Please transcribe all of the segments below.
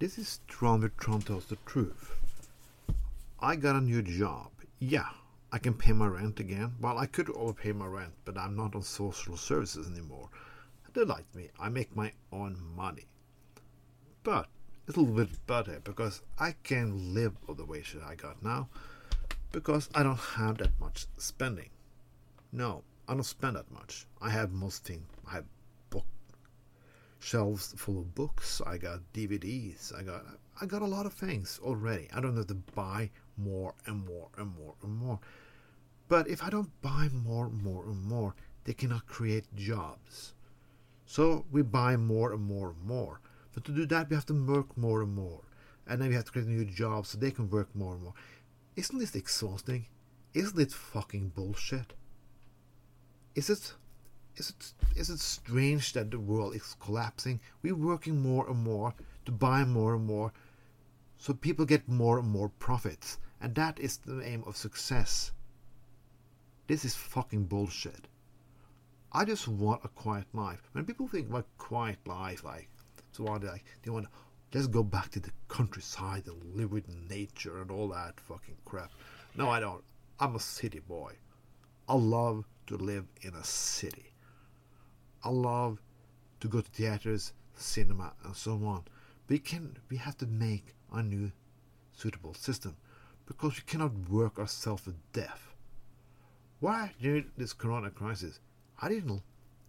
This is Tron with Tron tells the truth. I got a new job. Yeah, I can pay my rent again. Well, I could overpay my rent, but I'm not on social services anymore. They like me. I make my own money. But it's a little bit better because I can live on the wage that I got now because I don't have that much spending. No, I don't spend that much. I have most things. I have shelves full of books. I got DVDs. I got I got a lot of things already. I don't have to buy more and more and more and more. But if I don't buy more and more and more, they cannot create jobs. So we buy more and more and more. But to do that, we have to work more and more. And then we have to create new jobs so they can work more and more. Isn't this exhausting? Isn't it fucking bullshit? Is it is it is it strange that the world is collapsing? We're working more and more to buy more and more so people get more and more profits. And that is the aim of success. This is fucking bullshit. I just want a quiet life. When people think about quiet life, like so on, like they want let's go back to the countryside and live with nature and all that fucking crap. No, I don't. I'm a city boy. I love to live in a city. I love to go to theaters, cinema, and so on. We can we have to make a new suitable system because we cannot work ourselves to death. Why during this corona crisis I didn't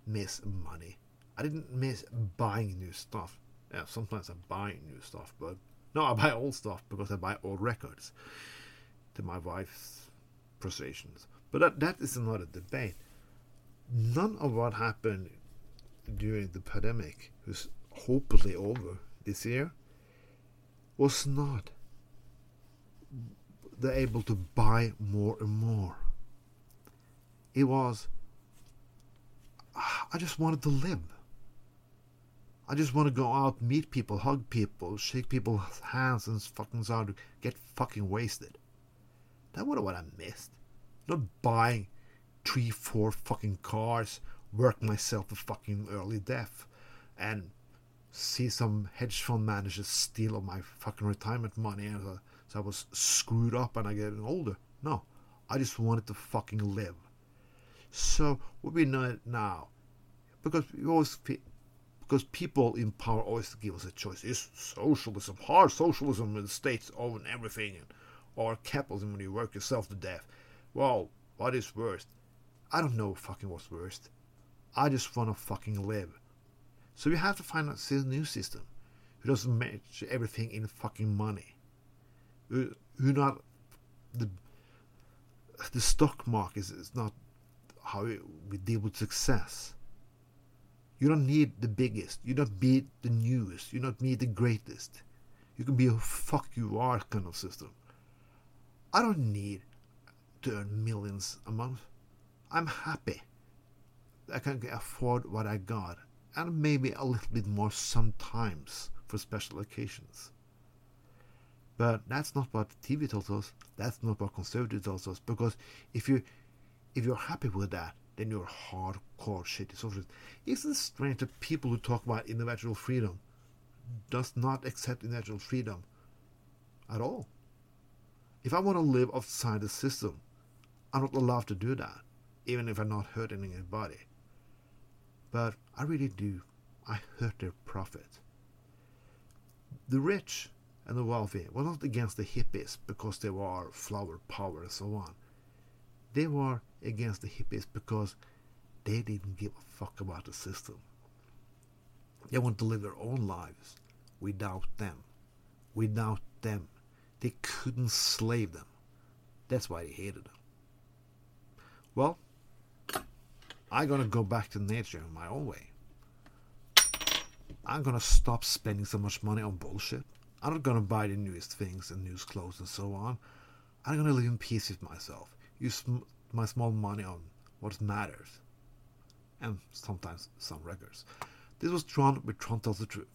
miss money. I didn't miss buying new stuff. Yeah, sometimes I buy new stuff, but no, I buy old stuff because I buy old records to my wife's frustrations. But that, that is another debate. None of what happened during the pandemic, who's hopefully over this year, was not the able to buy more and more. It was ah, I just wanted to live. I just want to go out, meet people, hug people, shake people's hands, and fucking get fucking wasted. That was what I missed. Not buying three, four fucking cars, work myself to fucking early death, and see some hedge fund managers steal all my fucking retirement money, and so, so I was screwed up and I getting older. No, I just wanted to fucking live. So what we know now, because we always because people in power always give us a choice: is socialism, hard socialism, with the states own everything, or capitalism when you work yourself to death. Well, what is worst? I don't know fucking what's worst. I just want to fucking live. So we have to find a new system who doesn't match everything in fucking money. Who not the the stock market is, is not how we deal with success. You don't need the biggest. You don't need the newest. You don't need the greatest. You can be a fuck you are kind of system. I don't need to earn millions a month. I'm happy. I can afford what I got, and maybe a little bit more sometimes for special occasions. But that's not what TV tells us. That's not what conservative tells us. Because if you if you're happy with that, then you're hardcore shitty socialist. Isn't it strange that people who talk about individual freedom does not accept individual freedom at all? If I want to live outside the system, I'm not allowed to do that, even if I'm not hurting anybody. But I really do. I hurt their profit. The rich and the wealthy were not against the hippies because they were flower power and so on. They were against the hippies because they didn't give a fuck about the system. They wanted to live their own lives without them. Without them. They couldn't slave them. That's why they hated them. Well, I'm gonna go back to nature in my own way. I'm gonna stop spending so much money on bullshit. I'm not gonna buy the newest things and newest clothes and so on. I'm gonna live in peace with myself. Use my small money on what matters. And sometimes some records. This was Tron with Tron Tells the Truth.